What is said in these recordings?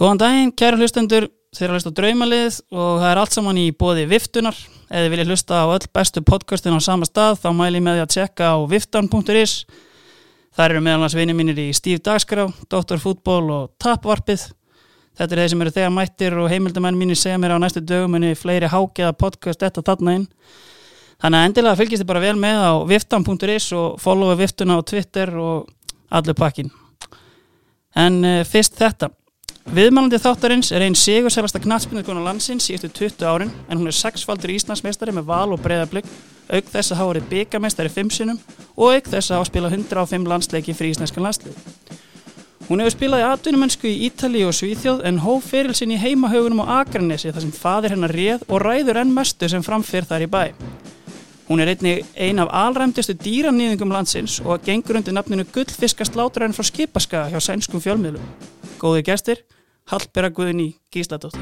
Góðan daginn, kæru hlustendur, þeir eru að hlusta draumalið og það er allt saman í bóði viftunar. Ef þið viljið hlusta á öll bestu podcastin á sama stað þá mæli ég með því að tjekka á viftan.is. Það eru meðal hans vinið mínir í Stíf Dagskrá, Dr. Fútból og Tapvarpið. Þetta er þeir sem eru þegar mættir og heimildamenn mínir segja mér á næstu dögumunni fleiri hákjaða podcast þetta þarna inn. Þannig að endilega fylgist þið bara vel með á viftan.is og followa viftuna á Twitter og allur pakkin. En uh, fyrst þetta. Viðmælandi þáttarins er einn sigursælasta knatspinnarkona landsins í eftir 20 árin en hún er sexfaldur Íslandsmeistari með val og breyðablygg auk þess að hafa verið byggameistari 5 sinum og auk þess að hafa spilað 105 landsleiki fyrir íslenskan landslið. Hún hefur spilað í atvinnumönsku í Ítali og Svíþjóð en hóf ferilsinn í heimahaugunum á Akranesi þar sem fadir hennar réð og ræður enn mestu sem framfyrð þar í bæ. Hún er einni ein af alræmdustu dýranýðingum landsins og gengur undir nafninu Gullfiskasláturinn frá Skipaskaga hjá sænskum fjölmiðlum. Góði gestir, Hallberga Guðni Gísladóttir.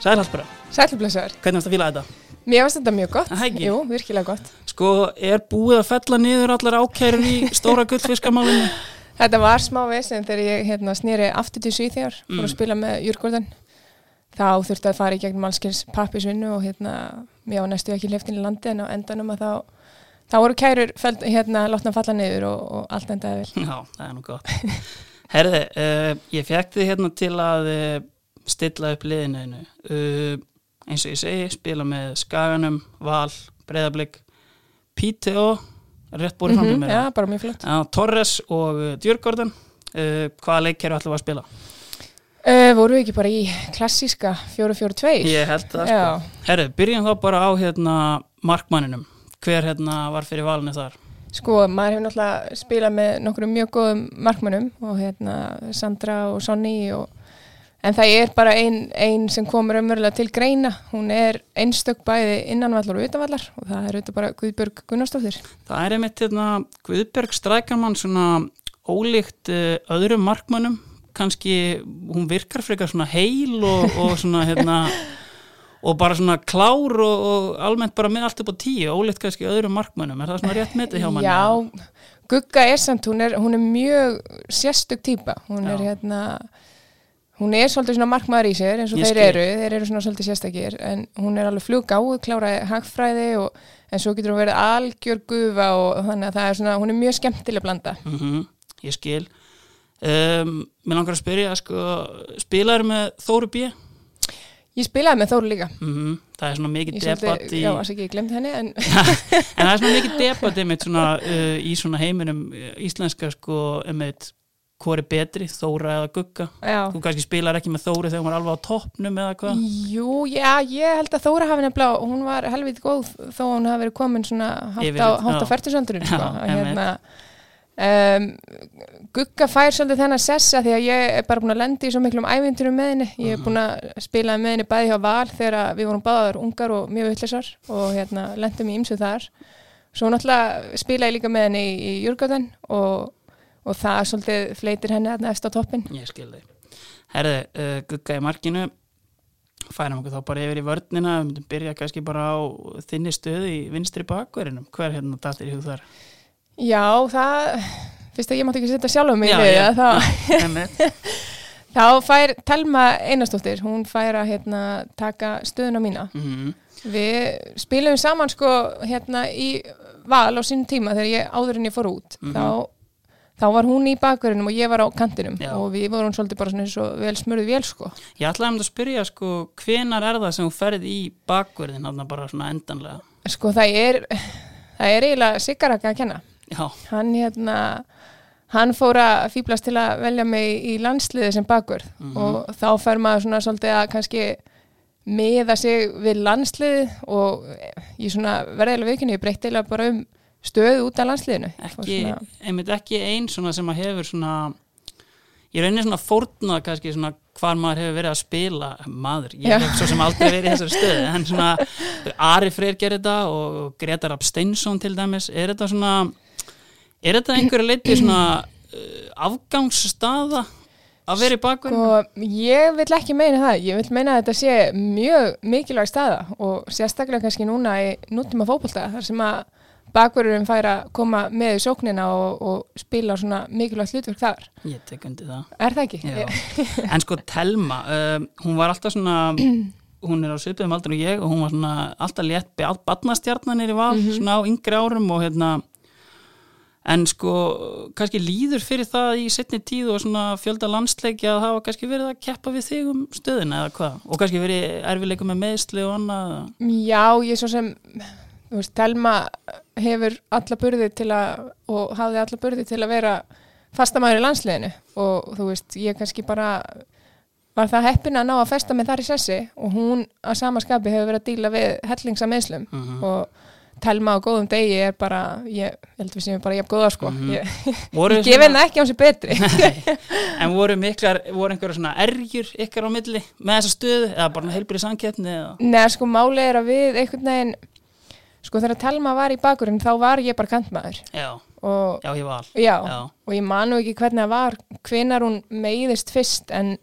Sæl Hallberga, Sælblessaður. hvernig varst að fíla þetta? Mér finnst þetta mjög gott. Jú, virkilega gott. Sko, er búið að fella niður allar ákærur í stóra gullfiskamálinu? Þetta var smá vesen þegar ég hérna, snýri aftur til Svíþjór, fór Mm. að spila með Júrgórdan. Þá þurfti að fara í gegnum allskils pappisvinnu og hérna, mér var næstu ekki hliftin í landi en á endanum að þá, þá voru kærur feld, hérna, látna falla niður og, og allt endaði vel. Já, það er nú gott. Herði, uh, ég fekk þið hérna til að uh, stilla upp liðinu. Uh, eins og ég segi, spila með Skaganum, Val, Breiðablík, PTO, rétt búið fram til Mhm, mér. Já, Torres og uh, Djurgården. Uh, hvaða leik eru allir að spila? Uh, voru við ekki bara í klassíska 4-4-2? Ég held það, sko. Herði, byrjum þá bara á hérna markmanninum. Hver hérna var fyrir valinu þar? sko, maður hefur náttúrulega spilað með nokkrum mjög góðum markmönnum og hérna Sandra og Sonny og En það er bara ein, ein sem komur umverulega til greina. Hún er einstök bæði innanvallar og utanvallar og það er auðvitað bara Guðbjörg Gunnarsdóttir. Það er einmitt hérna Guðberg Strækarmann svona ólíkt uh, öðrum markmannum kannski, hún virkar frekar svona heil og, og svona hérna og bara svona klár og, og almennt bara með allt upp á tíu ólíkt kannski öðrum markmannum, er það svona rétt metið hjá manni? Já, Gugga er samt, hún er, hún er mjög sérstök típa. Hún er Já. hérna, hún er svolítið svona markmaður í sér eins og þeir eru, þeir eru svona svolítið sérstakir en hún er alveg fluggáð, kláraði hagfræði og en svo getur hún verið algjör gufa og þannig að það er svona, hún er mjög skemmtileg blanda. Mm ég skil um, Mér langar að spyrja sko, spilaður með Þóru B? Ég spilaði með Þóru líka. Mm Það er svona mikið debatt í já, þess ekki, ég glemdi henni, en en það er svona mikið debatt einmitt svona uh, í svona heiminum uh, íslenska sko einmitt hvað er betri, Þóra eða Gugga? Já. þú kannski spilar ekki með Þóri þegar hún er alveg á toppnum eða hvað? Jú, já, ég held að Þóra hafi nefnilega, hún var helviti góð þó hún hafi verið komin svona hátt á, færtusöndurinn sko. Hérna, um, Gugga fær svolítið þennan sessa því að ég er bara búin að lendi í svo miklum ævinturum með henni, ég er búin að spila með henni bæði hjá Val þegar við vorum báðar ungar og mjög vittlisar og hérna, lendum í ymsu þar. Svo náttúrulega spila ég líka með henni í, í og, það svolítið fleitir henni hérna eftir á toppin ég skil þig herði, uh, Gugga í markinu færum okkur þá bara yfir í vörnina við myndum byrja kannski bara á þinni stöðu í vinstri bakverðinum hver hérna dættir í hug þar Já, það, fyrst að ég mátti ekki setja sjálf mig í Já, þá, þá fær Telma Einarsdóttir, hún fær að hérna, taka stöðuna mína. Mhm. Við spilum saman sko hérna í val á sínum tíma þegar ég áður en ég fór út. Mhm. þá, þá var hún í bakverðinum og ég var á kantinum Já. og við vorum svolítið bara svona eins og vel smurðið vél sko. ég ætlaði um að spyrja sko hvenar er það sem þú ferð í bakverðin þarna bara svona endanlega Sko það er, það er eiginlega Sigaraka að kenna. já, hann hérna hann fór að fýblast til að velja mig í landsliði sem bakvörð Mhm. og þá fer maður svona svolítið að kannski miða sig við landsliði og ég svona verðilega viðkynni, ég breytti eiginlega bara um stöðu út af landsliðinu. Ekki, einmitt ekki ein svona sem að hefur svona ég reynir svona fórnað kannski svona hvar maður hefur verið að spila. Maður, ég hef svo sem aldrei verið í þessari stöðu en svona Ari Freyr gerir þetta og Gretar Absteinsson til dæmis, er þetta svona Er þetta einhverju leiti svona uh, afgangsstaða að vera í bakverðinu? Og ég vil ekki meina það, ég vil meina að þetta sé mjög mikilvæg staða og sérstaklega kannski núna í nútíma fótbolta þar sem að bakverðurinn fær að koma með í sóknina og, og spila svona mikilvægt hlutverk þar. Ég tek undir það. Er það ekki? Já. En sko Telma, uh, hún var alltaf svona, hún er á svipiðum aldrei og ég og hún var svona alltaf létt beð badnastjarnanir í val, svona á yngri árum og hérna, en sko kannski líður fyrir það í setni tíð og svona fjölda landsleikja að hafa kannski verið að keppa við þig um stöðina eða hvað og kannski verið erfileikum með meðsli og annað. Já, ég svo sem, veist, Telma hefur alla burði til að, og hafði alla burði til að vera fastamæður í landsliðinu og þú veist, ég kannski bara var það heppin að ná að festa með þar í sessi og hún að sama skapi hefur verið að díla við hellingsa meðslum Mhm. og Telma á góðum degi er bara, ég held við séum bara ég góða sko, Mhm. ég, Voru ég gefi henni ekki á sig betri. En voru miklar, voru einhverja svona ergjur ykkar á milli með þessa stöðu eða bara heilbyrði samkeppni eða? Nei, sko, máli er að við einhvern veginn, sko þegar Telma var í bakurinn þá var ég bara kantmaður Já, og já, ég var. Já, Já. og ég man nú ekki hvernig það var, hvenar hún meiðist fyrst en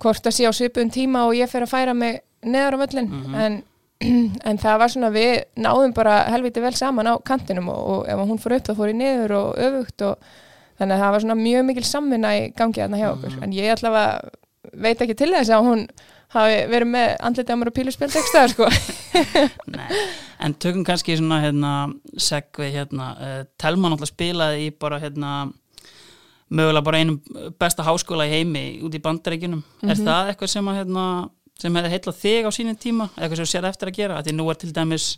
hvort það sé á svipun tíma og ég fer að færa mig neðar á völlin Mhm. en, en það var svona við náðum bara helviti vel saman á kantinum og, og ef hún fór upp þá fór ég niður og öfugt og þannig að það var svona mjög mikil samvinna í gangi þarna hjá okkur Mhm. en ég allavega veit ekki til þess að hún hafi verið með andliti á mér og píluspjöldekstaðar sko Nei. En tökum kannski svona hérna segvi hérna uh, Telma náttúrulega spilaði í bara hérna mögulega bara einum besta háskóla í heimi út í bandaríkjunum. Er það eitthvað sem að hérna sem hefði heitlað þig á sínum tíma eitthvað sem þú sér eftir að gera? Því nú er til dæmis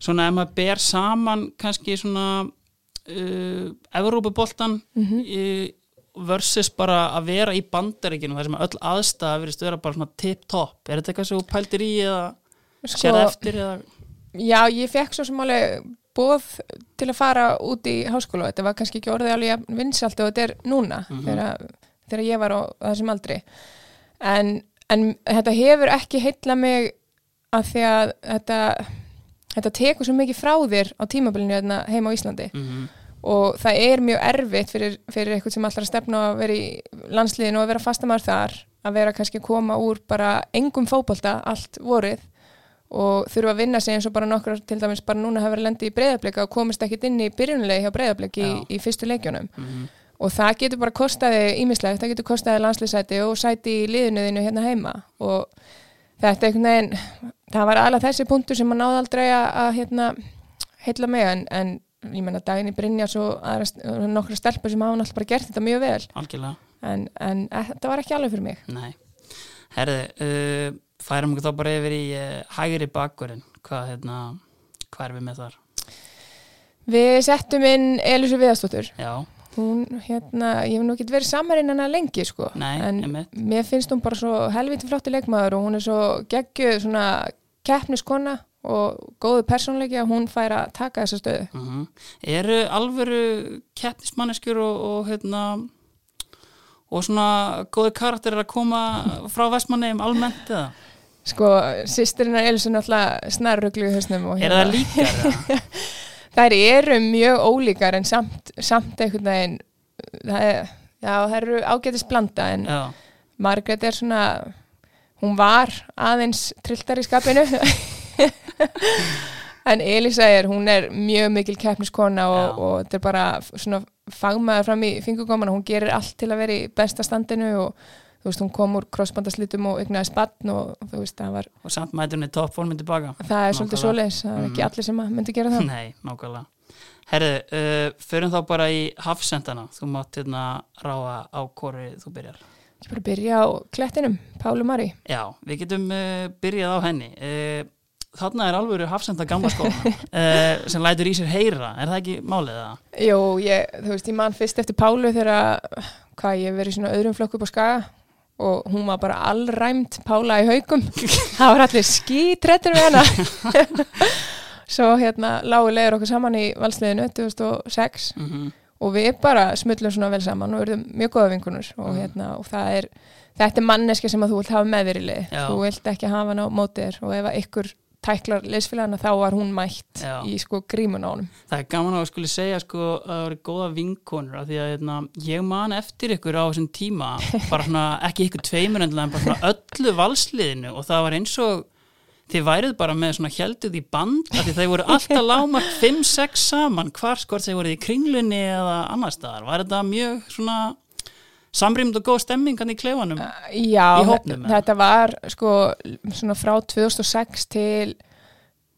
svona ef maður ber saman kannski svona uh, Evrópuboltan uh, versus bara að vera í bandaríkjunum þar sem öll aðstæða verist vera bara svona tip-top. Er þetta eitthvað sem þú pæltir í eða Sko- sér eftir eða? Já, ég fekk svo sem alveg bóð til að fara út í háskóla þetta var kannski ekki orðið alveg vinsalt og þetta er núna þegar, þegar ég var á þessum aldri. En, en þetta hefur ekki heilla mig að því að þetta, þetta tekur svo mikið frá þér á tímabilinu hérna heima á Íslandi. Mm og það er mjög erfitt fyrir, fyrir eitthvað sem alltaf að stefna að vera í landsliðinu og að vera fastamar þar að vera kannski að koma úr bara engum fótbolta allt vorið og þurfa að vinna sig eins og bara nokkur til dæmis bara núna hafa verið lendi í breyðablika og komist ekkit inn í byrjunulegi hjá breyðabliki í, í fyrstu leikjunum. -hmm. og það getur bara kostaði ímislegt, það getur kostaði landsliðsæti og sæti í liðinuðinu hérna heima. Og þetta einhvern veginn það var alveg þessi punktur sem maður náði aldrei að, hérna, heilla mig en, en ég menna daginn í Brynjas og aðra, nokkra stelpur sem hafa náttúrulega bara gert þetta mjög vel. Algjörlega, en, en e, þetta var ekki alveg fyrir mig. Nei. Herði, uh, færum við þá bara yfir í uh, hægri bakkurinn hvað, hérna, hvað er við með þar? Við settum inn Elisu Viðastóttur Já, hún, hérna, ég hef nú ekki verið samarinn hana lengi sko. Nei, en einmitt. mér finnst hún bara svo helviti flotti leikmaður og hún er svo geggjuð svona keppniskona og góðu persónleiki að hún fær að taka þessa stöðu. uh Eru alvöru keppnismanneskjur og, og hérna og svona góði karakterir að koma frá vestmanneum almennt eða? Sko, sýstirinn er Elisu náttúrulega snarruglu í hausnum og Er það líkar? þær eru mjög ólíkar en samt, samt einhvern veginn það er, já, það eru ágætis blanda en Já, Margrét er svona hún var aðeins trilltar í skapinu en Elisa er, hún er mjög mikil keppniskona og, og þetta er bara svona fagmaður fram í fingurgóman hún gerir allt til að vera í besta standinu og þú veist, hún kom úr crossbandaslitum og ygnaði spann og þú veist, það var og samt mætur henni toppformin tilbaka það er svolítið svoleiðis, það er ekki Mhm. allir sem myndi gera það. Nei, nákvæmlega. Herðu, uh, förum þá bara í hafsendana. Þú mátt hérna ráða á hvori þú byrjar. Ég bara byrja á klettinum, Pálu Mari. Já, við getum uh, byrjað á henni. Uh, Þarna er alvöru hafsenda gamla skóla uh, sem lætur í sér heyra, er það ekki málið það? Jú, ég, þú veist, ég man fyrst eftir Pálu þegar, hvað, ég verið í svona öðrum flokku upp á Skaga og hún var bara allræmt Pála í haugum. Það var allir skítrættir við hana. Svo hérna lágu leiður okkur saman í valsliðinu 2006 Mm og við bara smullum svona vel saman og verðum mjög góða vinkunur og Mhm. hérna, og það er, þetta er manneski sem að þú vilt hafa með þér í lið. Já. Þú vilt ekki hafa hana á mótið og ef ykkur tæklar leysfélagana þá var hún mætt Já. í sko grímun á honum Það er gaman að skuli segja sko að það voru góða vinkonur af því að hérna, ég man eftir ykkur á þessum tíma bara svona, ekki ykkur tveimur en bara svona öllu valsliðinu og það var eins og þið værið bara með svona helduð í band af því þeir voru alltaf lámart 5-6 saman hvar skort þeir voru í kringlunni eða annar staðar, var þetta mjög svona samrýmd og góð stemming hann í klefanum Já, Í hópnum, þetta, var sko svona frá 2006 til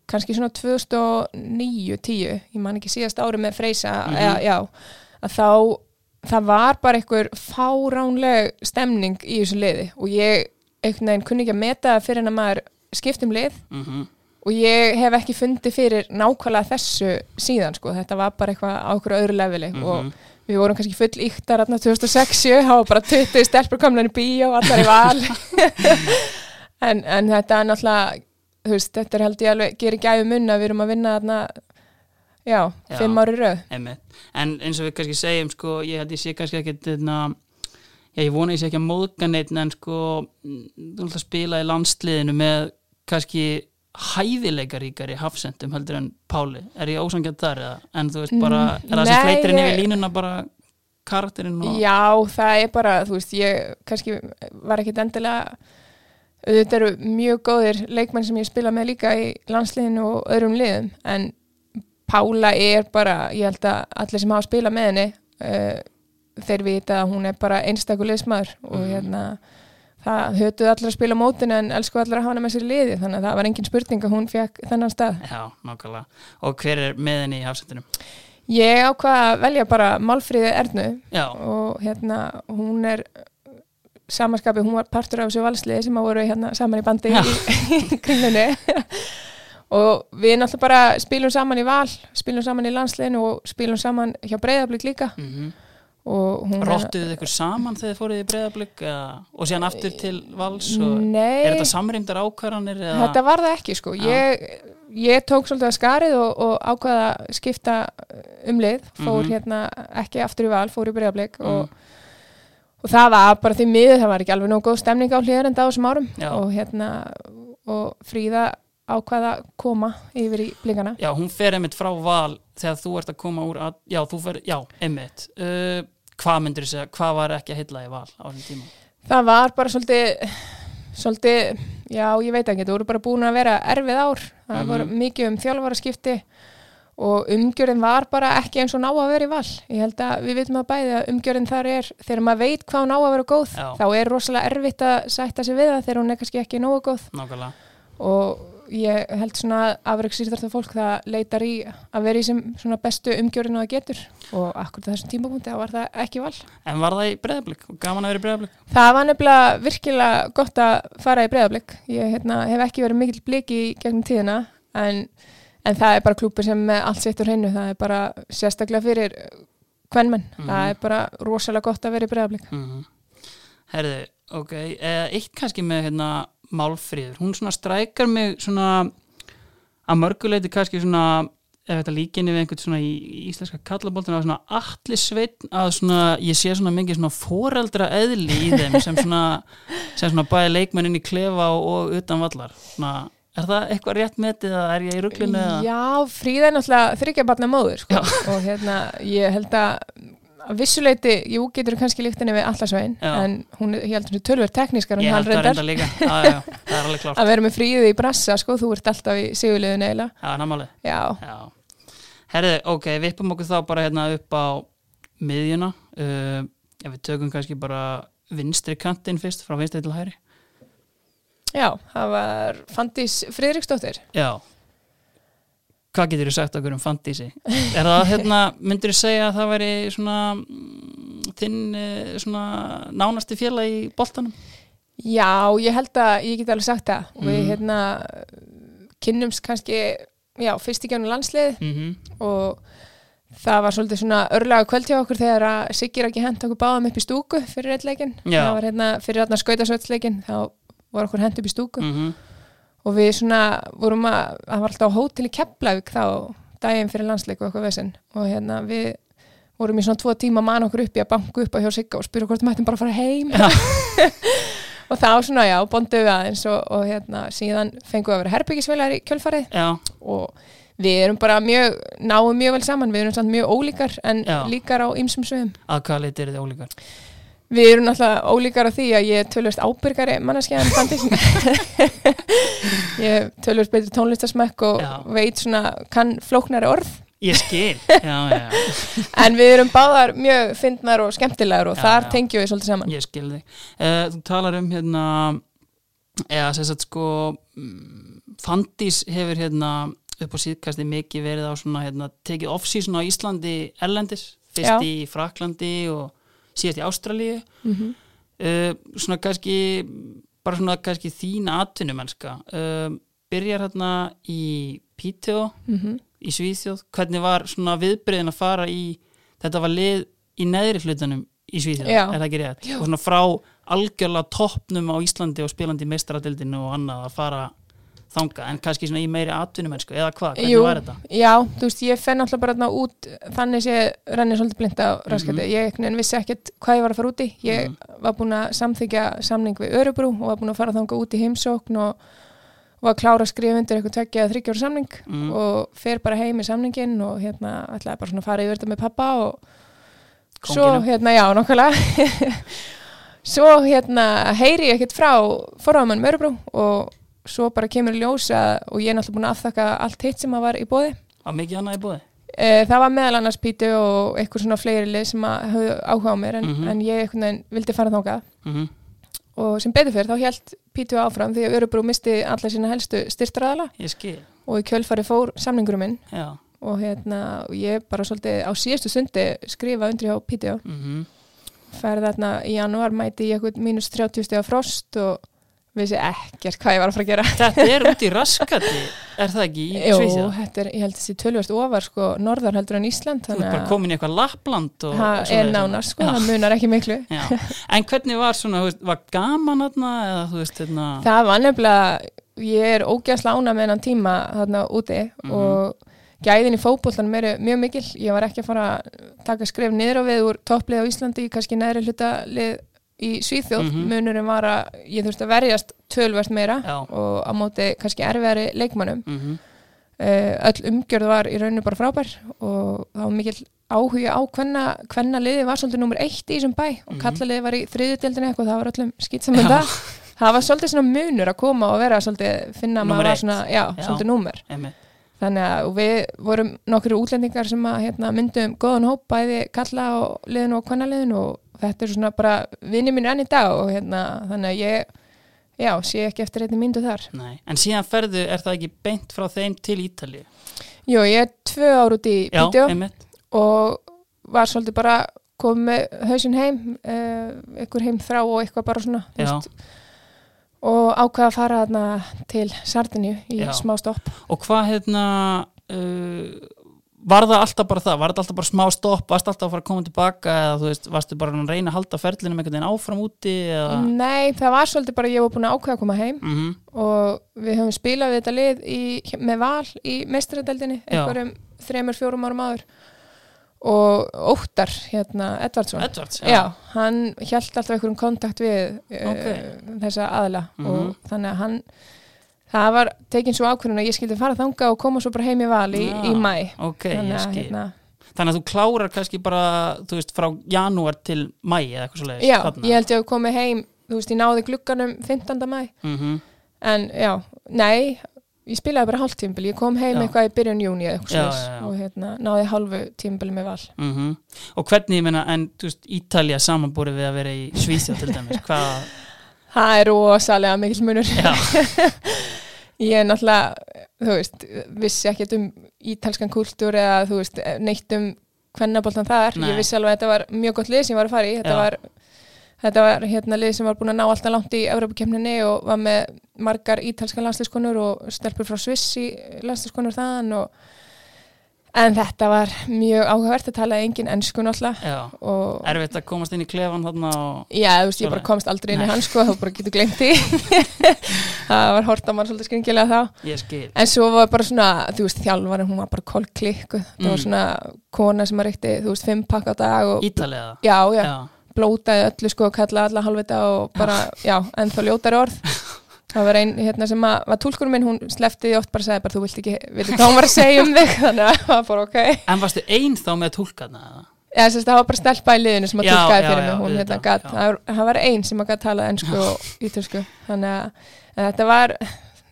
kannski svona 2009-10 ég man ekki síðast ári með Freysa Mhm. eða, já, að þá það var bara einhver fáránleg stemning í þessu liði og ég einhvern veginn kunni ekki að meta fyrir en að maður skipt um lið mm og ég hef ekki fundið fyrir nákvæmlega þessu síðan sko, þetta var bara eitthvað á okkur öðru leveli Mhm. og við vorum kannski full yktar þarna 2006, það var bara 20 stelpur komlan í bíó, allar í val en, en þetta er náttúrulega, þú veist, þetta er held ég alveg gerir gæfi mun að við erum að vinna þarna, já, Já. fimm ári Einmitt. En eins og við kannski segjum sko, ég held ég sé kannski ekki þetta, já, ég vona ég sé ekki að móðga neitt en sko, mm, þú ætla að spila í landsliðinu með kannski hæfileikaríkari hafsendum heldur en Páli, er ég ósangjart þar eða? en þú veist bara, er það sem Nei, fleitir inn ég- yfir línuna bara karakterinn og Já, það er bara, þú veist, ég kannski var ekkit endilega auðvitað eru mjög góðir leikmenn sem ég spila með líka í landsliðinu og öðrum liðum, en Pála er bara, ég held að allir sem hafa spilað með henni uh, þeir vita að hún er bara einstakur liðsmaður og Mhm. hérna það hötuð allir að spila á mótinu en elsku allir að hafa hana með sér liði, þannig að það var engin spurning að hún fekk þennan stað. Já, nákvæmlega. Og hver er með henni í hafsendinum? Ég ákvað að velja bara Málfríði Ernu Já, og hérna hún er samanskapi, hún var partur af þessu valsliði sem að voru hérna saman í bandi Já. í, í kringlunni og við náttúrulega bara spilum saman í val, spilum saman í landsliðinu og spilum saman hjá breyðablík líka mm og hún Rottuðu ykkur saman þegar þið fóruð í breyðablík og síðan aftur til vals og Nei, er þetta samrýmdar ákvarðanir þetta var það ekki sko. Ég, ég tók svolítið að skarið og, og ákvaða að skipta um lið, fór Mhm. hérna ekki aftur í val, fór í breyðablík Mm. og og það var bara því miður, það var ekki alveg nóg góð stemning á hlýðar en þessum árum. Já. og hérna og Fríða ákvaða að koma yfir í blingana Já, hún fer einmitt frá val þegar þú ert að koma úr að, já, þú fer, já, einmitt. Uh, hvað myndir þú segja, hvað var ekki að hylla í val á þessum tíma? það var bara svolítið svolítið, já ég veit ekki það voru bara búin að vera erfið ár það Mhm. voru mikið um þjálfaraskipti og umgjörðin var bara ekki eins og ná að vera í val ég held að við vitum að bæði að umgjörðin þar er þegar maður veit hvað hún á að vera góð Já. þá er rosalega erfitt að sætta sig við það þegar hún er kannski ekki nógu góð og ég held svona afreiksýrþarta fólk það leitar í að vera í sem svona bestu umgjörinu að getur og akkur þessum tímapunkti þá var það ekki val. en var það í breyðablík og gaman að vera í breyðablík? Það var nefnilega virkilega gott að fara í breyðablík. Ég hérna, hef ekki verið mikill bliki í gegnum tíðina en, en það er bara klúpur sem allt sitt úr hennu. Það er bara sérstaklega fyrir kvennmenn. Mhm. Það er bara rosalega gott að vera í breyðablík. Mm Herði, ok, eitt kannski með hérna málfríður, hún svona strækar mig svona að mörguleiti kannski svona ef þetta líkinni við einhvern svona í, íslenska kallaboltina svona allir sveitn að svona, ég sé svona mikið svona foreldra eðli í þeim sem svona, sem svona bæði leikmennin í klefa og, og utan vallar svona, er það eitthvað rétt metið eða er ég í rugglinu eða? Já, Fríða er náttúrulega þryggja barna móður sko. og hérna ég held að að vissuleiti, jú, getur kannski líkt henni við allarsvegin, Já. en hún er, ég held að hún er tölver teknískar en Ég hann reyndar að vera með fríði í brassa, sko, þú ert alltaf í sigurliðinu eiginlega, Já, námálið já, Já, herði, ok, við uppum okkur þá bara hérna upp á miðjuna. Uh, ef við tökum kannski bara vinstri kantinn fyrst, frá vinstri til hæri já, það var Fandís Friðriksdóttir. Já Hvað getur þú sagt okkur um Fandísi? Er það hérna, myndir þú segja að það væri svona mm, þinn eh, svona nánasti félag í boltanum? Já, ég held að ég get alveg sagt það og við Mhm. hérna kynnumst kannski, já, fyrst í gænum landslið Mm og það var svolítið svona örlaga kvöld hjá okkur þegar að Siggir ekki hent okkur báðum upp í stúku fyrir eitt leikin, Já. það var hérna fyrir hérna skautasvöldsleikin, þá var okkur hent upp í stúku -hmm. Og við svona vorum að, það var alltaf á hótel í Keflavík þá daginn fyrir landsleik og eitthvað vesinn og hérna við vorum í svona tvo tíma mann okkur upp í að banku upp á hjá Sigga og spyrja hvort mættum bara að fara heim og þá svona, já, bonduðu aðeins og, og hérna, síðan fengum við að vera herbyggisvelar í kjölfarið Já, og við erum bara mjög, náum mjög vel saman, við erum samt mjög ólíkar en Já. líkar á ýmsum svöðum. að hvað leiti eru þið ólíkar? Við erum náttúrulega ólíkar á því að ég er tölvist ábyrgari manneskja en Bandis. ég er tölvist betri tónlistasmekk og Já. veit svona, kann flóknari orð. Ég skil, já, já. En við erum báðar mjög fyndnar og skemmtilegar og Já, þar tengjum við svolítið saman. Ég skil þig. Uh, þú talar um hérna, eða sagt sko, mm, Fandís hefur hérna upp á síðkasti mikið verið á svona hérna, tekið off-season á Íslandi erlendis, fyrst í Fraklandi og síðast í Ástralíu. Mm Uh, svona kannski, bara svona kannski þín atvinnumennska. Uh, byrjar hérna í Píteo -hmm. í Svíþjóð, hvernig var svona viðbreyðin að fara í, þetta var lið í neðri hlutunum í Svíþjóð Já. er það ekki rétt, og svona frá algjörlega toppnum á Íslandi og spilandi meistaradildinu og annað að fara þanga, en kannski svona í meiri atvinnumennsku eða hvað, hvernig var þetta? já, þú veist, ég fenn alltaf bara út, þannig sé rennir svolítið blind á raskati. Mhm. Ég einhvern veginn vissi ekkert hvað ég var að fara út í. Ég Mhm. var búin að samþykja samning við Örubrú og var búin að fara þanga út í heimsókn og var klára að skrifa undir eitthvað tveggja eða þryggjóra samning Mm. og fer bara heim í samningin og hérna ætlaði bara svona að fara yfir þetta með pappa og svo Kónginum. hérna, já, nokkulega svo hérna heyri ég ekkert frá forraðamann Örubrú og svo bara kemur í ljós að, og ég er náttúrulega búin að afþakka allt hitt sem að var í bóði Var mikið annað í búið? e, það var meðal annars Pítu og eitthvað svona fleiri lið sem að höfðu áhuga á mér en, Mhm. en ég einhvern veginn vildi fara þangað. Mm og sem betur fyrir þá held Pítu áfram því að Örubrú misti alla sína helstu styrstraðala Ég skil, og í kjölfari fór samningurum minn. Já. Og hérna og ég bara svolítið á síðustu sundi skrifa undir hjá Pítu mm ferði þarna í janúar mæti eitthvað mínus 30 steg frost og vissi ekkert hvað ég var að fara að gera Þetta er út í raskati, er það ekki í Jó, Svíþjóð? þetta er, ég held þessi tölvöst ofar sko, norðar heldur en Ísland Þú ert bara komin í eitthvað lappland og, það er nánast sko, það munar ekki miklu Já. En hvernig var svona, veist, var gaman þarna eða þú veist, hérna það var nefnilega, ég er ógæsla ána með hennan tíma þarna úti Mhm. og gæðin í fótboltanum eru mjög mikil, ég var ekki að fara að taka skref niður á við úr topplið á Íslandi, kannski neðri hluta lið í Svíþjóð, Mhm. munurinn var að ég þurfti að verjast tölvert meira Já. og á móti kannski erfiðari leikmannum mm uh, öll umgjörð var í rauninu bara frábær og var mikill áhuga á hvenna, liði var svolítið nummer eitt í þessum bæ og Mhm. kalla liði var í þriðudeldinu eitthvað, það var öllum skýt saman Já. það það var svolítið svona munur að koma og vera svolítið, finna að maður var svona, já, Já. svolítið númer. Þannig að við vorum nokkru útlendingar sem að hérna, myndum góðan hóp bæði kalla og liðinu og hvenna liðinu og þetta er svona bara vinni mín enn í dag og hérna, þannig að ég já, sé ekki eftir einni myndu þar Nei. En síðan ferðu, er það ekki beint frá þeim til Ítalíu? Jú, ég er tvö ár út í Pítjó og var svolítið bara komið hausinn heim uh, einhver heim þrá og eitthvað bara svona þú veist, og ákvaða að fara þarna til Sardinju í Já. smá stopp Og hvað hérna uh, var það alltaf bara það? Var það alltaf bara smá stopp? Varst alltaf að fara að koma tilbaka eða þú veist, varstu bara að reyna að halda ferlinum einhvern veginn áfram úti eða Nei, það var svolítið bara ég var búin að ákvaða að koma heim mm og við höfum spilað við þetta lið í, með val í meistaradeldinni Já. einhverjum þremur, fjórum árum áður og Óttar hérna, Edvardsson. Edvards, Já, hann hjælt alltaf einhverjum kontakt við uh, Ok. þessa aðla Mhm. og þannig að hann það var tekin svo ákvörðun að ég skildi fara þanga og koma svo bara heim í val í, Já, í mæ Ok, þannig að hérna, Þannig að þú klárar kannski bara, veist, frá janúar til mæ eða eitthvað svo leiðis já, ég held ég að komið heim þú veist, ég náði glugganum 15. mæ mm en já, nei ég spilaði bara hálft tímbil, ég kom heim Já. eitthvað í byrjun júni eða eitthvað já. og hérna, náði hálfu tímbil með val -hmm. Og hvernig, ég meina, en Ítalía samanbúrið við að vera í Svíþjóð til dæmis, hvað, það er rosalega mikil munur ég er náttúrulega, þú veist vissi ekkert um ítalskan kultúr eða þú veist, neitt um hvernaboltan þar, Nei. ég vissi alveg að þetta var mjög gott lið sem ég var að fara í, þetta Já. var þetta var hérna lið sem var búin að ná alltaf langt í Evropakemninni og var með margar ítalskan landslískonur og stelpur frá Sviss í landslískonur þaðan og en þetta var mjög áhugavert að tala engin ennsku náttúrulega. Já og Erfitt að komast inn í klefan þarna og Já, þú veist, ég bara komst aldrei inn í hans sko, þá bara getur glemt því. Það var horta mann svolítið skringilega þá. En svo var bara svona, þú veist, þjálfarinn, hún var bara kolklikku. Það Mm. var svona kona sem að reykti, þú veist, fimm pakka á dag og, Ítalía já, já, Já, blótaði öllu sko og kallaði alla halvvita og bara, já, ennþá ljótari orð. Það var einn hérna sem að, var túlkurum minn, hún slefti því oft bara að segja bara þú vilt ekki, hún var að segja um þig. Þannig að það var bara ok. En varstu einn þá með tólkarna eða? Já, þess að það var bara stelpa í liðinu sem að já, fyrir mig, hún hérna auðvitað, gat, já. það var, einn sem að gat talað ennsku og ítalsku, þannig að en þetta var,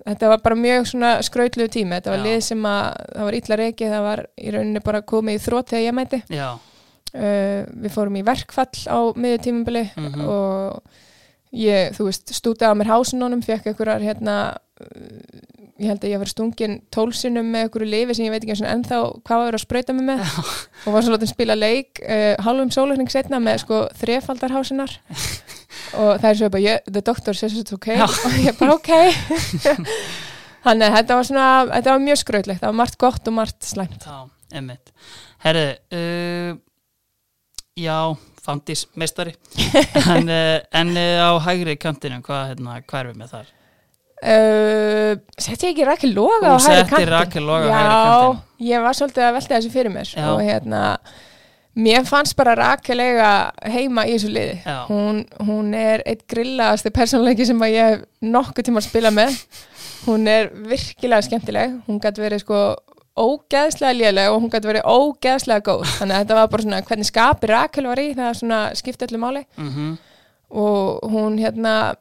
þetta var bara mjög svona skrautluðu tími, þetta var Já. lið sem að, það var illa reikið, það var í rauninni bara komið í þrótt þegar ég mæti, Já, uh, við fórum í verkfall á miður tímubili Mhm. og ég, þú veist, stútaði á mér hásununum, fekk einhverjar hérna, uh, ég held að ég var stungin tólsinum með einhverju lifi sem ég veit ekki eins og ennþá hvað var að sprauta mig með. Og var svo látið spila leik uh, halvum sólarning setna með sko þrefaldarhásunar og það er svo bara, yeah, the doctor says it's Já. og ég bara ok. Þannig að þetta var svona þetta var mjög skrautlegt, það var margt gott og margt slæmt. Já, emmitt Herðu, uh, já, Fandís, meistari En, uh, en uh, á hægri kantinu, hvað, hérna, hvað er við með þar? Uh, setti ég ekki Rakel Loga Þú á hægri kantin? Rakel Loga á Já, hægri kantinn. ég var svolítið að velta þessu fyrir mér Já. og hérna mér fannst bara Rakel eiga heima í þessu liði Já. hún, hún er eitt grillaðasti persónleiki sem ég hef nokkuð tíma að spila með hún er virkilega skemmtileg hún gæti verið sko ógeðslega léleg og hún gæti verið ógeðslega góð. Þannig að þetta var bara svona hvernig skapi Rakel var í það svona skipti öllu máli. Mm og hún hérna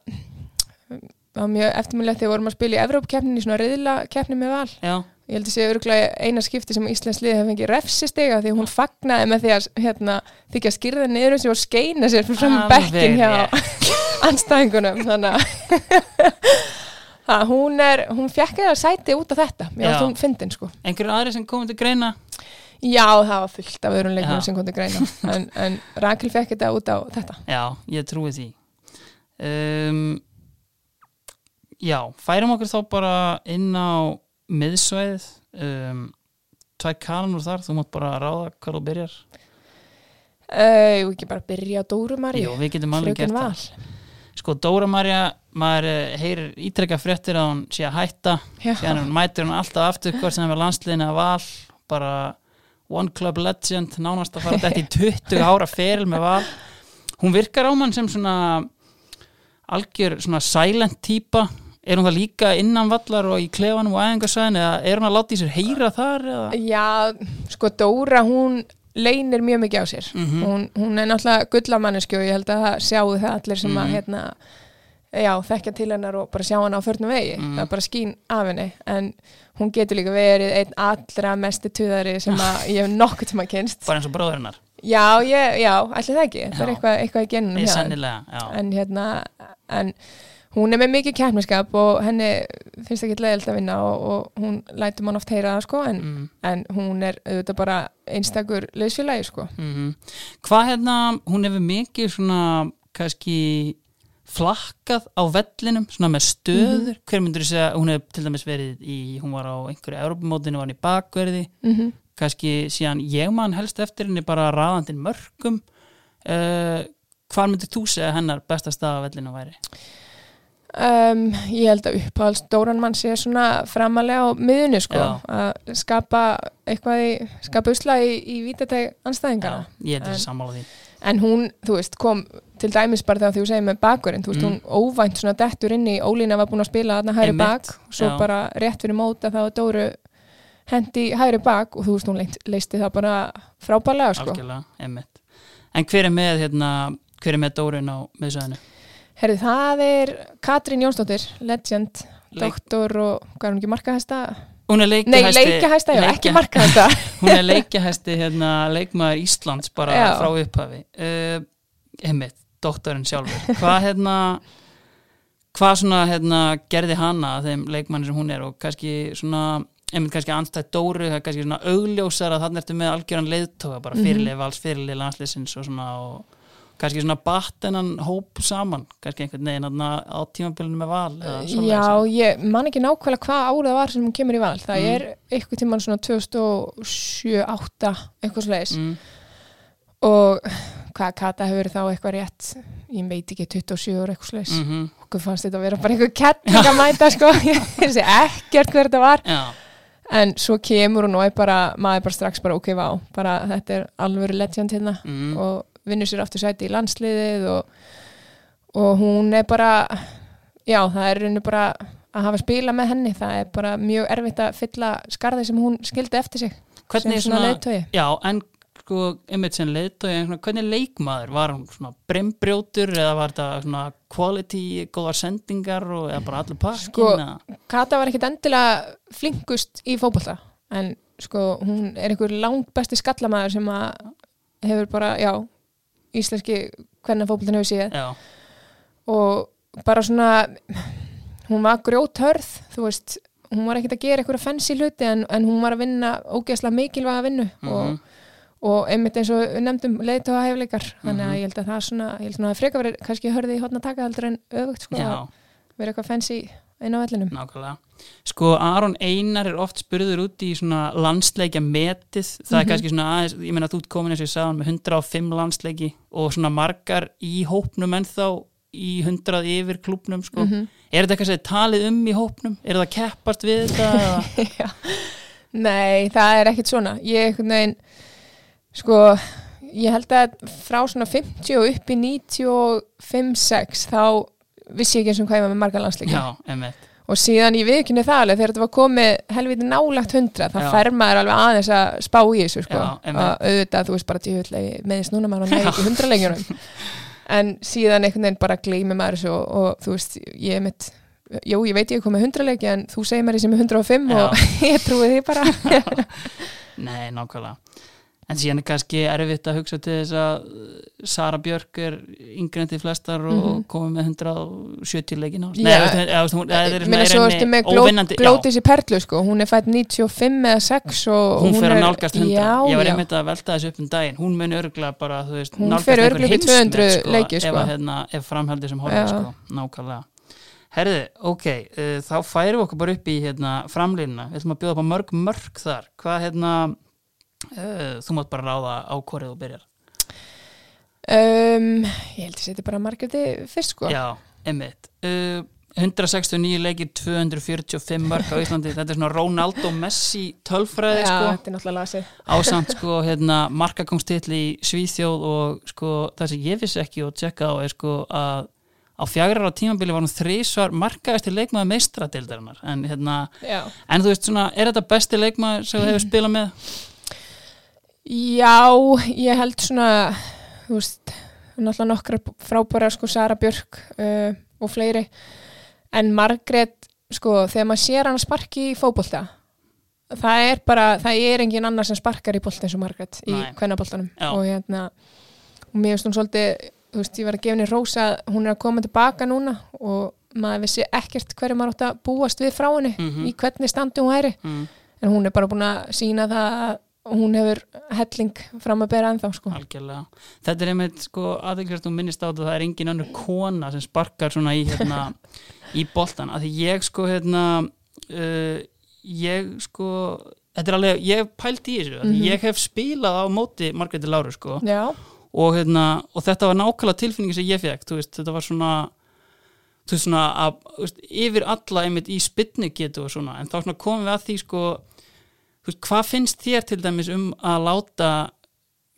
var mjög eftirminnilegt þegar við vorum að spila í Evrópkeppninni, svona riðla keppni með val. Já, ég held að sé örgulega eina skipti sem Íslands lið hefði fengið refsistega því hún fagnaði með því að hérna, þykja skýrða niður sig og skeina sér fyrir fram bekkin hjá anstæðingunum þannig að að hún er, hún fekk eða sæti út af þetta, mér átt hún fyndin sko. Einhverju aðri sem komið til greina? Já, það var fullt af öðrum leikunum sem kom til greina. En, en Rakel fekk þetta út á þetta. Já, ég trúi því. Um, Já, færum okkur þá bara inn á miðsvæðið. Um, tvær kanunur þar, þú mátt bara ráða hvað þú byrjar. Uh, ég vil ekki bara byrja á Dóru Marí við getum alveg gert það Sko, Dóra Marja, maður eh, heyrir ítrekka fréttir að hún sé að hætta síðan hún mætir hún alltaf aftur hvort sem er landsliðinu að val bara one club legend nánast að fara þetta í 20 ára feril með val. Hún virkar á mann sem svona algjör svona silent típa er hún það líka innan vallar og í klefanum og æðingarsæðin eða er hún að láta í sér heyra þar eða? Já, sko Dóra hún leynir mjög mikið á sér. Mhm. hún, hún er náttúrulega gullamanneski og ég held að það sjáu það allir sem að Mhm. hérna, já, þekkja til hennar og bara sjá hana á förnum vegi. Mhm. það er bara skín af henni. En hún getur líka verið einn allra mesti tuðari sem að ég hef nokkuð tíma kynst bara eins og bróðurinnar Já, ég, já, allir það ekki. Það er Já. eitthvað, eitthvað í genunum já. En hérna en hún er með mikið keppniskap og henni finnst ekki leiðilt að vinna og, og hún lætur mann oft heyra það sko en, mm. en hún er auðvitað bara einstakur liðsfélagi sko Mm Hvað hérna, hún hefur mikið svona kannski flakkað á vellinum, svona með stöður hver myndur þú segja, hún hefur til dæmis verið í, hún var á einhverju Európumótinu, var hann í bakverði, mm -hmm. kannski síðan ég man helst eftir henni bara raðandinn mörgum uh, hvað myndir þú segja hennar besta stað á vellinu væri? Um, ég held að uppáhalds Dóran mann sé svona framalega á miðunni sko að skapa eitthvað í, skapa usla í, í vítateg anstæðingana ég En- en hún, þú veist, kom til dæmis bara þegar þú segir með bakurinn, þú veist, Mm. hún óvænt svona dettur inn í, Ólína var búin að spila hæri Einmitt, bak, og svo já. bara rétt fyrir móta þá Dóru hendi hæri bak og þú veist, hún leist, leisti það bara frábælega, sko. en hver er með, hérna, hver er með Dórun á miðsvæðinu? Herri, það er Katrín Jónsdóttir, legend, Leik- doktor og, hvað er hún ekki, markahæsta? Hún er Nei, leikjahæsti leikahæsta, já, ekki markahæsta. hún er leikjahæsti hérna, leikmaður Íslands bara Já. frá upphafi uh, einmitt, doktorinn sjálfur hvað hérna hvað svona hérna, gerði hana að þeim leikmanni sem hún er og kannski svona einmitt kannski anstætt Dóru það er kannski svona augljósar að þannig ertu með algjöran leiðtóga bara Mhm. fyrirlið vals, fyrirlið landsliðsins og svona og kannski svona battenan hóp saman kannski einhvern veginn á tímabilinu með val eða svoleiðis. Já, ég man ekki nákvæmlega hvað árið það var sem hún kemur í val. Það Mm. er eitthvað tíman svona 2007-2008, eitthvað slegis. mm, og hvað Kata hefur þá eitthvað rétt ég veit ekki 27 ára eitthvað slags mm. mm okkur fannst þetta að vera bara einhver kettning að mæta sko, ég sé ekkert hver þetta var já, en svo kemur hún og er bara maður er bara strax bara ok, vá bara þetta er alvöru legend hérna mm, og vinnur sér aftur sæti í landsliðið og, og hún er bara já, það er rauninu bara að hafa spila með henni, það er bara mjög erfitt að fylla skarði sem hún skildi eftir sig Hvernig sem svona leiðtogi Já, en sko, einmitt sem svona, hvernig leikmaður? Var hún svona brembrjótur eða var þetta svona quality, góðar sendingar og eða bara allir pakkin? Sko? Kata var ekkit endilega flinkust í fótbolta en sko hún er einhver langt besti skallamæður sem að hefur bara, já íslenski hvernig fótboltan hefur séð Já, og bara svona hún var grjóthörð þú veist, hún var ekkit að gera einhverja fensi hluti en, en hún var að vinna ógeðslega mikilvæga vinnu Mhm. og, og einmitt eins og nefndum leiðtóða hefleikar þannig Mhm. að ég held að það svona, ég held að freka verið kannski hörði í hotna taka heldur en öfugt sko, já, að vera eitthvað fensi inn á vellinum nákvæmlega. Sko, Aron Einar er oft spurður út í svona landsleikja metið. Það er Mhm. kannski svona aðeins, ég meina þú ert komin eins og ég sagði með 105 landsleiki og svona margar í hópnum ennþá í 100 yfir klubnum, sko. Mhm. Er þetta er talið um í hópnum? Er það keppast við þetta? Nei, það er ekkit svona ég veginn sko, ég held að frá svona 50 og upp í 95-6 þá vissi ekki eins og hvað ég var með marga landsleiki og síðan ég viðkynni það alveg þegar þetta var komið helviti nálagt 100 það Já. fer maður alveg aðeins að spá í þessu sko. Og auðvitað þú veist bara djúvillig meðist núna maður næði ekki 100 lengjunum en síðan einhvern veginn bara gleymi maður þessu og, og þú veist ég er mitt Jú, ég veit ég er komið 100 leiki en þú segir mér ég sem er 105 Já. og ég trúi því bara Nei, nákvæmlega. En síðan er kannski erfitt að hugsa til þess að uh, Sara Björk er yngri en til flestar og Mhm. komið með 170 leikin á. Er Mér svona svo ertu með glótis í perlu sko, hún er fætt 95 eða 6 og hún fer að er- nálgast 100. Já, Ég var einmitt að velta þessu upp um daginn. Hún mun örgla bara, þú veist, nálgast einhver örugglega upp í 200 heimsmet, sko, sko. Ef, að, hérna, ef framhaldið sem Já. sko, nákvæmlega. Herði, ok, uh, þá færum við okkur bara upp í hérna, framlýnuna. Við ætlum að bjóða upp á mörg mörg þar. Hvað, hérna, uh, þú mátt bara ráða á hvorið þú byrjar. um, Ég held að setja bara margjöfti fyrst sko Já, einmitt. Uh, 169 leikir, 245 mörg á Íslandi. Þetta er svona Ronaldo Messi tölfræði, Já, sko. þetta er náttúrulega lasið Ásamt, sko, hérna, markakongstill í Svíþjóð og, sko, það sem ég vissi ekki og tjekka á er, sko, að á fjagrar á tímabili var hún þrísvar markaðist leikmaður meistradeildarinnar en hérna, Já, en þú veist svona er þetta besti leikmaður sem þú hefur spilað með? Já ég held svona þú veist, náttúrulega nokkra frábæra sko Sara Björk uh, og fleiri en Margrét sko, þegar maður sér hann sparki í fótbolta það er bara, það er engin annar sem sparkar í bolta eins og Margrét í Nei. kvennaboltanum Já. og hérna og mér finnst hún svolítið, þú veist, ég var að gefa henni rósa að hún er að koma tilbaka núna og maður vissi ekkert hverju maður átt að búast við frá henni, Mhm. í hvernig standi hún væri Mm, en hún er bara búin að sína það að hún hefur helling fram að bera ennþá sko. algjörlega. Þetta er einmitt, sko, aðeinsvært og minnist á þetta það er engin önnur kona sem sparkar svona í, hérna, í boltan. Að því ég, sko, hérna, uh, ég, sko, þetta er alveg, ég hef pælt í þessu. Mm Mhm. Ég hef spilað á móti Margréti Láru, sko. Og, hérna, og þetta var nákvæmlega tilfinningi sem ég fekk veist, þetta var svona þú veist svona að, veist, yfir alla einmitt í spynnu getu og svona en þá komum við að því sko veist, hvað finnst þér til dæmis um að láta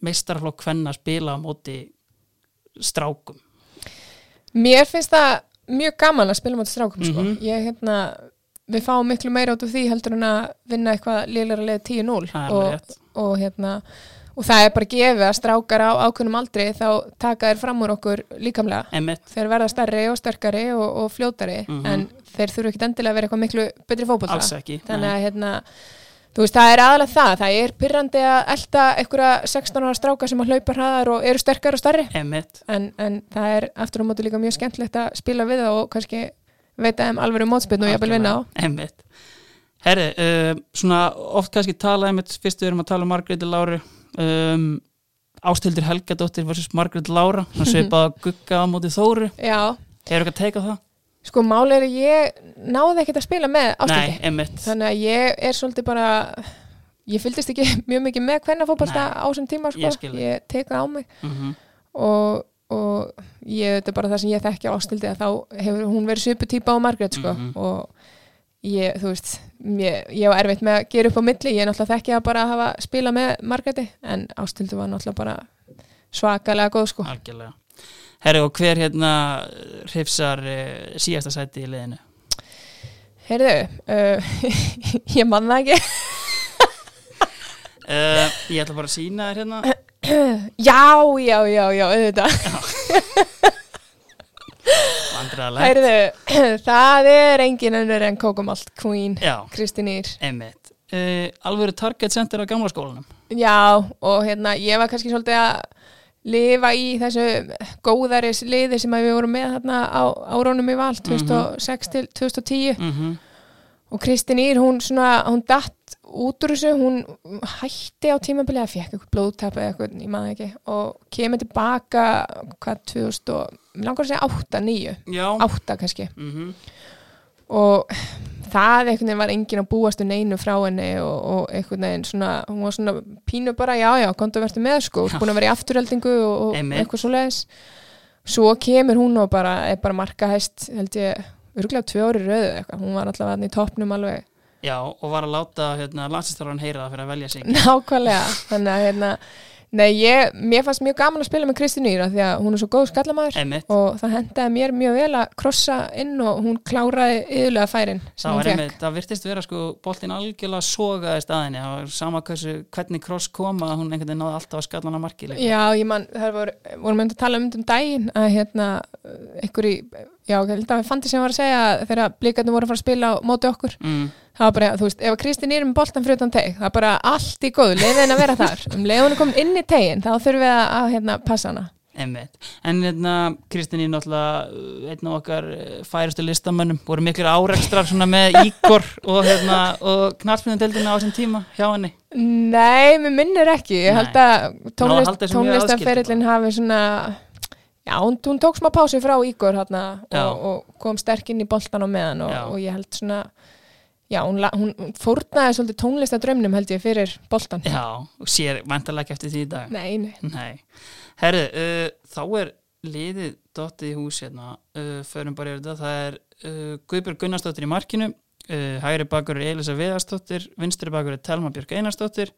meistarflokk kvenna spila á móti strákum? Mér finnst það mjög gaman að spila mot strákum sko. Mhm. ég hérna við fáum miklu meira út af því heldur en að vinna eitthvað liðlega leið 10-0 Það er og, og hérna og það er bara gefið að strákar á ákveðnum aldri þá taka þeir fram úr okkur líkamlega. Emmett, þeir verða stærri og sterkari og, og fljótari Mhm. en þeir þurfu ekki endilega að vera eitthvað miklu betri ekki þannig að hérna þú veist, það er aðalega það, það er pyrrandi að elta einhverja 16 ára stráka sem að hlaupa hraðar og eru sterkar og starri en, en það er aftur á móti líka mjög skemmtilegt að spila við það og kannski veita þeim alveg um mótspiln og jafnvel vinna á. Emmett Herri, uh, svona oft kannski tala einmitt, fyrst við erum að tala um Margréti Láru um, Ástildur Helgadóttir versus Margrét Lára, hann svipað að gugga á móti Þóru. Já, Hefur eitthvað teikað það? Sko máli er að ég náði ekkert að spila með emitt þannig að ég er svolítið bara ég fylgdist ekki mjög mikið með hvernig fótbolta Nei, á þessum tíma sko. ég ég teka á mig mm -hmm. og, og ég þetta er bara það sem ég þekki á ástildi að þá hefur hún verið svipu típa á Margrét sko. Mhm. og ég, þú veist ég, ég var erfitt með að gera upp á milli ég er náttúrulega þekki að bara hafa spila með Margréti en ástildi var náttúrulega bara svakalega góð sko algjörlega Herri og hver hérna hrifsar uh, síðasta sæti í liðinu? Heyrðu, uh, ég man það ekki. Uh, ég ætla bara að sína þér hérna. Já, já, já, já, auðvitað. Heyrðu, það er engin önnur en Kokomalt Queen, Ír einmitt. Uh, Alvöru target center á gamla skólanum. Já, og hérna, ég var kannski svolítið að lifa í þessu góðaris liði sem við vorum með þarna á árónum í val 2006 til 2010 mm -hmm. og Kristín Ír, hún svona, hún datt út úr þessu, hún hætti á tímabili að fekk eitthvað blóðtap eða eitthvað, ég maður ekki, og kemur tilbaka, hvað, 2000 og, mér langar að segja 8, 9 Já. 8 kannski. Mm og það einhvern veginn var enginn að búast um neinu frá henni og, og einhvern veginn svona, hún var svona pínu bara, já, já, komdu að verða með sko, búin að vera í afturheldingu og, og eitthvað svo leiðis svo kemur hún og bara er bara markahæst, held ég örgulega tvö ári röðu eitthvað, hún var allavega þarna í toppnum alveg. Já, og var að láta hérna, landsistjálfarn heyra það fyrir að velja sig. Nákvæmlega, þannig að hérna nei, ég, mér fannst mjög gaman að spila með Kristín Íra því að hún er svo góð skallamæður og það hendaði mér mjög vel að krossa inn og hún kláraði yðurlega færin það var einmitt Það virtist vera sko, boltinn algjörlega sogaði staðinni Það var sama hversu, hvernig kross koma hún einhvern veginn náði alltaf að skalla hann að marki. Já, ég man, það voru, vorum myndið að tala um um daginn að hérna, í, já, ég held að fandi sem var að segja þegar blikarnir voru að fara að spila á móti okkur, mm, það var bara, þú veist, ef að Kristín er með boltan fyrir utan teg, það er bara allt í góð, leiðin að vera þar, um leiðin að koma inn í tegin, þá þurfum við að, hérna, passa hana. Einmitt. En hérna, Kristín er náttúrulega einn af okkar uh, færustu listamönnum. Voru miklir árekstrar svona með Ígor og, hérna, og knallsmyndadeldina á þessum tíma hjá henni? Nei, mér minnir ekki, ég held að tónlist, mjög tónlistaferillin hafi svona, já, hún, hún tók smá pásu frá Ígor hérna og, og kom sterk inn í boltan á meðan og, og ég held svona, já, hún, hún fórnaði svolítið tónlistadrömmnum held ég fyrir boltan. Já, og sér vantarlega ekki eftir því dag. Nei, nei. Nei, herðu, uh, þá er liðið dottið í hús hérna, uh, förum bara yfir þetta, það er uh, Guðbjörg Gunnarsdóttir í markinu, uh, hægri bakur er Elisa Viðarsdóttir, vinstri bakur er Telma Björk Einarsdóttir,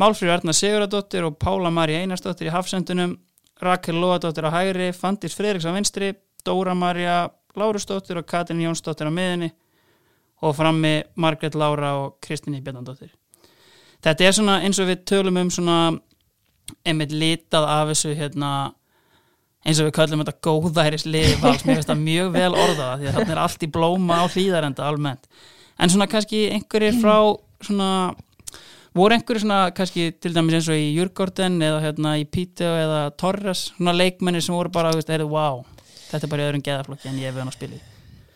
Málfríður Arna Siguradóttir og Pála Marí Einarsdóttir í hafsendunum, Rakel Lóadóttir á hægri, Fandís Fredriks á vinstri, Dóra Marja Lárusdóttir og Katrin Jónsdóttir á miðinni og frammi Margrét Lára og Kristín Bjarnadóttir. Þetta er svona eins og við tölum um svona einmitt litað af þessu hérna eins og við kallum þetta góðæris liðvals, mér finnst það mjög vel orðaða því að þarna er allt í blóma á hlýðarenda almennt, en svona kannski einhverjir frá svona voru einhverjir svona kannski til dæmis eins og í Jurgården eða hérna í Píteo eða Torres, svona leikmenni sem voru bara, veist, heyrðu, wow þetta er bara öðrum geðaflokki en ég hef við hann að spila í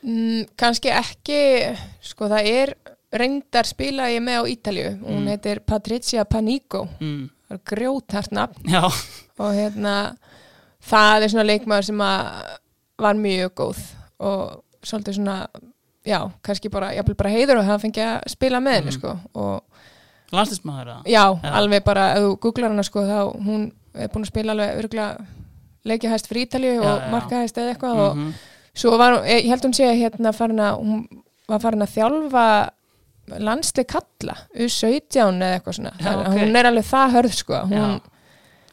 Mm, kannski ekki, sko það er reyndar spila ég með á Ítalju, hún Mm. heitir Patricia Panico, mm. það er grjóthart nafn Já, og hérna það er svona leikmaður sem að var mjög góð og svolítið svona já, kannski bara, bara heiður og það fengi að spila með henni Mhm. sko og landslismæður eða? já, Já. alveg bara, ef þú googlar hana sko þá hún er búin að spila alveg örgulega leikja hæst fyrir Ítalju og Já, já. marka hæst eða eitthvað og Mhm. svo var, hún- ég held hún sé hérna farin að, hún var farin að þjálfa landsleik kalla U17 eða eitthvað svona Já, Þannig að ok. hún er alveg það hörð sko hún.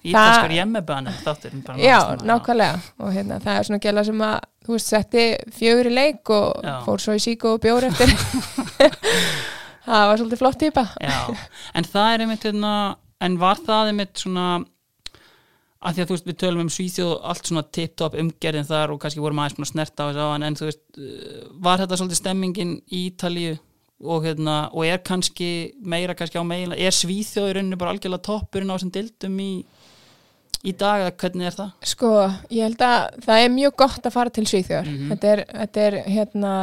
Ítalskar hjemmebani þáttur bara Já, nákvæmlega og hérna, það er svona gæla sem að þú veist, setti fjögur í leik og Já. fór svo í síku og bjór eftir það var svolítið flott típa Já, en það er einmitt hérna, en var það einmitt svona að því að þú veist við tölum um Svíþjóð allt svona tip-top umgerðin þar og kannski vorum aðeins búin að snerta á þessu á hann en þú veist, uh, var þetta svolítið stemmingin í Ítalíu og hérna og er kannski meira kannski á meila, er Svíþjóð í rauninu bara algjörlega toppurinn á þessum dildum í, í dag eða hvernig er það? Sko, ég held að það er mjög gott að fara til Svíþjóðar Mhm. þetta, er, þetta er hérna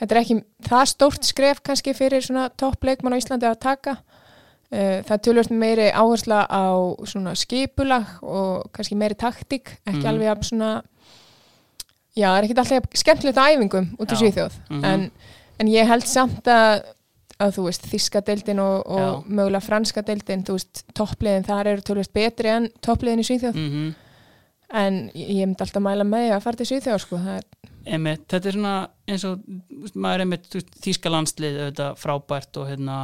þetta er ekki það stórt skref kannski fyrir svona toppleikmann á Íslandi að taka Uh, það tölvöld meiri áhersla á svona skipulag og kannski meiri taktík, ekki Mhm. alveg jafn svona já, það er ekki alltaf skemmtilegt á æfingum út í. Svíþjóð Mhm. en, en ég held samt að að þú veist, þíska deildin og, og mögulega franska deildin, þú veist, toppliðin þar eru tölvöld betri en toppliðin í Svíþjóð Mm en ég ég myndi alltaf mæla með því að fara til Svíþjóð sko, það er, Einmitt, þetta er svona eins og maður er einmitt þýska landslið auðvitað frábært og hérna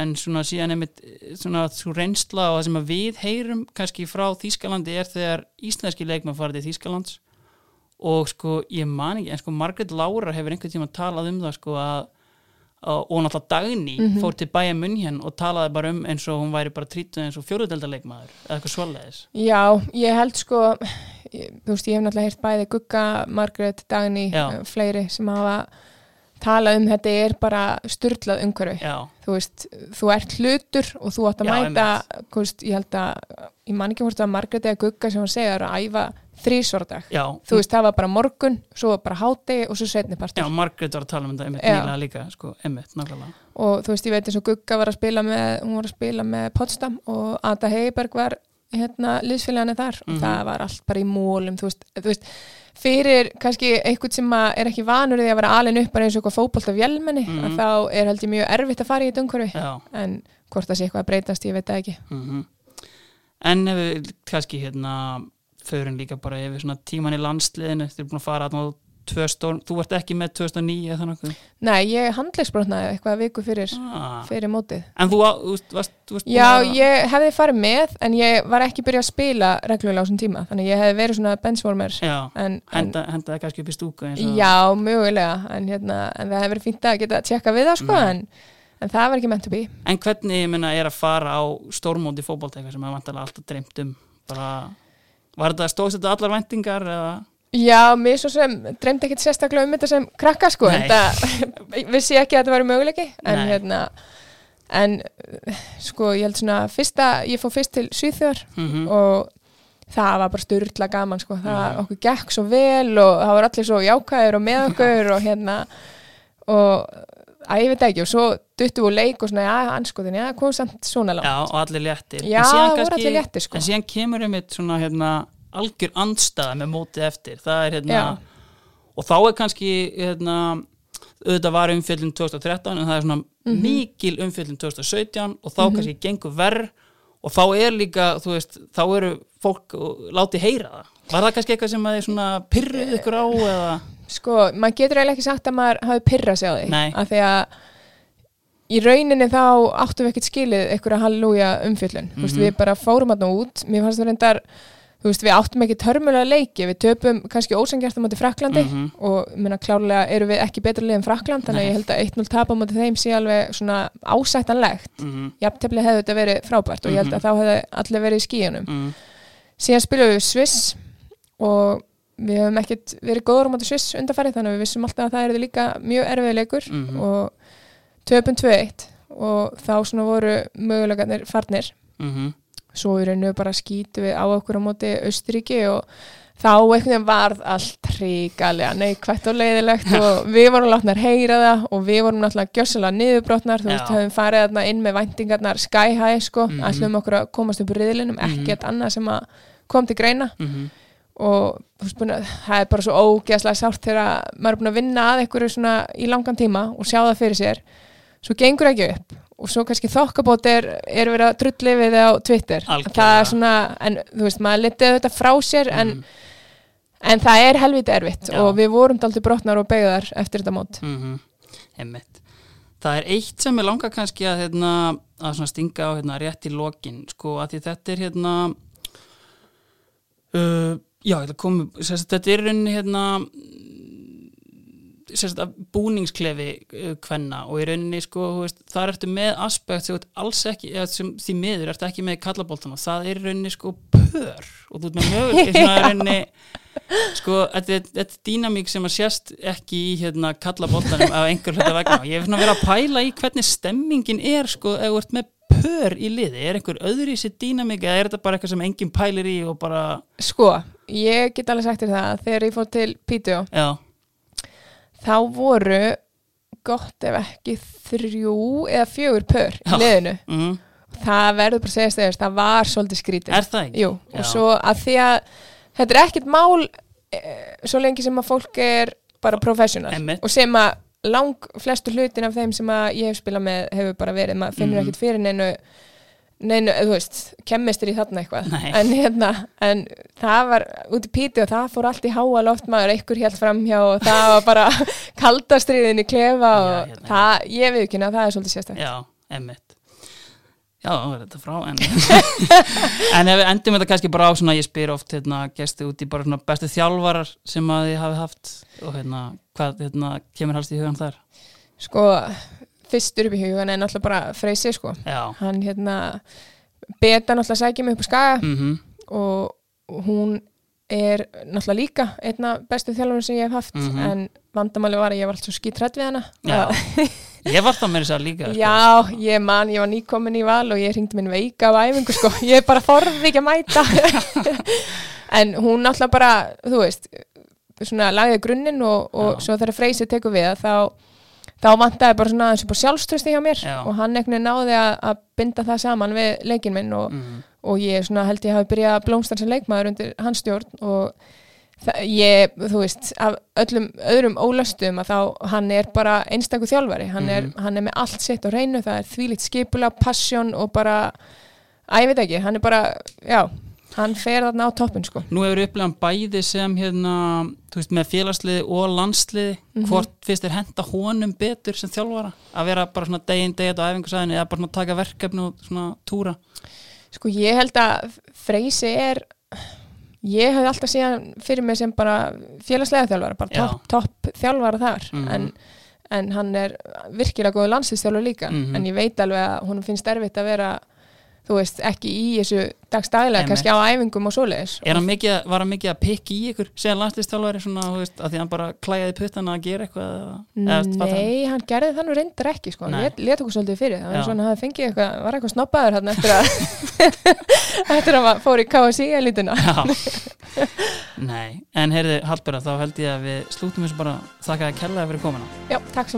en svona síðan einmitt svona svo reynsla og það sem að við heyrum kannski frá Þýskalandi er þegar íslenski leikmann farið til Þýskalands. Og sko ég man ekki en sko Margaret Laura hefur einhvern tíma talað um það sko að og og náttúrulega Dagný fór til bæja munn hérna og talaði bara um eins og hún væri bara trýtuð eins og fjóruðeldarleikmaður eða eitthvað svoleiðis. Já, ég held sko þú veist, ég hef náttúrulega heyrt bæði Gugga, Margaret, Dagný Já. eh, fleiri sem hafa talað um þetta er bara styrlað umhverfi. Þú veist, þú ert hlutur og þú átt að Já, mæta, þú veist, ég held að ég man ekki hvort að Margrét eða Gugga sem hann segja er að æfa þrísvardag já, þú veist, það var bara morgun, svo var bara hádegi og svo setni já, Margaret var að tala um þetta einmitt Já. nýlega líka, sko, einmitt, nákvæmlega. Og þú veist, ég veit eins og Gugga var að spila með hún var að spila með Potsdam og Ada Heiberg var hérna liðsfélagana þar. Og Mhm. það var allt bara í mólum þú veist, þú veist fyrir kannski einhvern sem er ekki vanur því að vera alin upp bara eins og eitthvað fótbolt af vélmenni Mhm. að þá er held ég mjög erfitt að fara í þetta umhverfi. En hvort það sé eitthvað að breytast, ég veit það ekki. Mm En ef við kannski hérna förum líka bara yfir svona tíman í landsliðinu búin að fara að ná tvö stórn þú ert ekki með 2009 eða þannig Nei, ég handlegsbrotnaði eitthvað viku fyrir, ah. fyrir mótið. En þú, þú veist, varst, þú búin Já, að- ég hefði farið með en ég var ekki byrjað að spila reglulega á þessum tíma, þannig ég hefði verið svona benchwarmer Já, en, en henda, henda það kannski upp í stúku eins og já, mögulega en, hérna, en það hefði verið fínt að geta tjekka við það sko, Mm. en, en það var ekki meant to be En hvernig, meina, er að fara á stórmóti fótboltækja sem er vantilega alltaf dreymt um bara, var þetta stóðst þetta allar væntingar eða Já, mér svo sem dreymdi ekkit sérstaklega um þetta sem krakka sko, Nei. en það vissi ég ekki að þetta var möguleiki en hérna en sko, ég held svona fyrsta, ég fór fyrst til Svíþjóðar mm og það var bara styrla gaman sko. það Mhm. okkur gekk svo vel og það var allir svo jákæður og með okkur og hérna og að ég veit ekki og svo duttum við leik og svona, já, anskotin, já, kom samt svona langt Já, og allir léttir Já, síðan voru allir léttir, sko. En síðan kemur einmitt svona hérna, algjör andstæða með mótið eftir. Er hérna og þá er kannski hérna, auðvitað var umfjöldin 2013 en það er svona Mhm. mikil umfjöldin 2017 og þá kannski gengur verð og þá er líka, þú veist, þá eru fólk og láti heyra það. Var það kannski eitthvað sem að þið svona pyrruð ykkur á eða? Sko, maður getur eiginlega ekki sagt að maður hafi pyrra sig á því. Nei. af því að í rauninni þá áttum við ekkert skilið einhverja halleluja umfjöllun. Þú veist, Mhm. við bara fórum að út. Mér fannst það reyndar, þú veist, við áttum ekki törmulega leiki, við töpum kannski ósangjart á móti Fraklandi Mhm. og minna klárlega eru við ekki betra lið en Frakland þannig að ég held að 1-0 tap á móti þeim sé alveg svona ásættanlegt mm jafntefli hefði þetta verið frábært og ég held Mhm. að þá hefði allir verið í skíunum -hmm. síðan spilum við Sviss og við hefum ekkert verið góður á móti Sviss undarfærið þannig að við vissum alltaf að það er líka mjög erfið leikur Mhm. og töpum 2-1 og þá svona voru mögulegarnir farnir Mm svo í rauninu bara skýtu við á okkur á móti Austuríki og þá einhvern veginn varð allt ríkalega neikvætt og leiðilegt og við vorum látnar heyra það og við vorum náttúrulega gjössalega niðurbrotnar, þú veist, höfum farið þarna inn með væntingarnar sky high sko, Mhm. ætlum okkur að komast upp úr riðlinum, Mhm. ekkert annað sem að kom til greina -hmm. og veist, búin að, það er bara svo ógeðslega sárt þegar maður er búin að vinna að einhverju svona í langan tíma og sjá það fyrir sér svo gengur ekki upp og svo kannski þokkabót er, er verið að drulli við það á Twitter er svona, en þú veist, maður litið þetta frá sér en, Mhm. en það er helviti erfitt Já. og við vorum daldið brotnar og beigðar eftir þetta mót mm Einmitt. Það er eitt sem er langar kannski að, hérna, að stinga á hérna, rétt í lokin sko, að því þetta er hérna uh, já, kom þetta er hérna sérst, að búningsklefi uh, kvenna og í rauninni sko, veist, þar ertu með aspekt ekki, sem því miður ertu ekki með kallaboltana, það er í rauninni sko pör og þú ert með svona í rauninni sko, þetta er- er dýnamík sem að sést ekki í hérna kallaboltanum af einhver hluta vegna ég hef svona verið að pæla í hvernig stemmingin er sko, ef þú ert með pör í liði, er einhver öðru í sér dýnamík eða er þetta bara eitthvað sem enginn pælir í og bara, sko, ég get alveg sagt þér það að þegar ég fór til Pítjó já, þá voru gott ef ekki þrjú eða fjögur pör í Já. liðinu mm, það verður bara að segja stegast, það var svolítið skrítið og svo að því að þetta er ekkert mál e, svo lengi sem að fólk er bara professional Einmitt. og sem að lang flestu hlutin af þeim sem að ég hef spilað með hefur bara verið, maður finnur Mhm. ekkert fyrir neinu neinu, þú veist, kemmistur í þarna eitthvað en hérna, en það var út í píti og það fór allt í háa loft maður einhver helt framhjá og það var bara kaldastriðin í klefa og Já, hérna. það, ég við ekki að það er svolítið sérstætt Já, emmitt. Já, þá er þetta frá en, en ef við endum þetta kannski bara á svona ég spyr oft hérna gæsti út í bara svona bestu þjálfarar sem að þið hafi haft og hérna hvað hérna kemur halst í hugan þar Sko, fyrstur upp í hugan er náttúrulega bara Freysi sko. Já, Hann hérna, beta náttúrulega sækja mig upp á skaga mhm, og hún er náttúrulega líka einna bestu þjálfur sem ég hef haft Mhm. en vandamáli var að ég var alltaf svo skítrætt við hana. Ég var það með þess að líka sko. Já, ég man, ég var nýkomin í val og ég ringdi minn veika á æfingu sko, ég bara forði ekki að mæta. En hún náttúrulega bara, þú veist svona lagði grunninn og, og svo þegar Freysi tekur við þá, þá vantaði bara svona aðeins upp á sjálfströsti hjá mér Já. og hann ekkert náði að, að binda það saman við leikinn minn og, Mhm, og ég svona held ég hafi byrjað að blómstar sem leikmaður undir hans stjórn og ég, þú veist, af öllum öðrum ólöstum að þá hann er bara einstakur þjálfari, hann, er, Mhm. hann er með allt sitt á reynu, það er þvílíkt skipula, passion og bara, að ég veit ekki, hann er bara, já, hann fer þarna á toppin sko. Nú hefur upplegan bæði sem hérna, þú veist, með félagsliði og landsliði Mhm. hvort finnst þér henda honum betur sem þjálfara að vera bara svona degin, degin á æfingasæðinu eða bara svona taka verkefni og svona túra Sko ég held að Freysi er ég hefði alltaf síðan fyrir mig sem bara félagslega þjálfara, bara topp top þjálfara þar Mhm. en, en hann er virkilega góð landslýstjálfur líka Mhm. en ég veit alveg að hún finnst erfitt að vera þú veist, ekki í þessu dagstæðilega, kannski á æfingum og svoleiðis. Er hann mikið, var hann mikið að pikki í ykkur? Segja landslistjálfari svona, þú veist, að því hann bara klæjaði puttana að gera eitthvað eða, eða, hann? Nei, hann gerði það nú reyndar ekki sko. hann Nei. let, okkur svolítið fyrir. Það var og hann fengið eitthvað, var eitthvað snobbaður hann eftir að eftir að maður fór í KSI elituna Já. Nei, en heyrði Hallbjörða, þá held ég að við slútum þessu bara. Þakka að kella fyrir komuna. Já, takk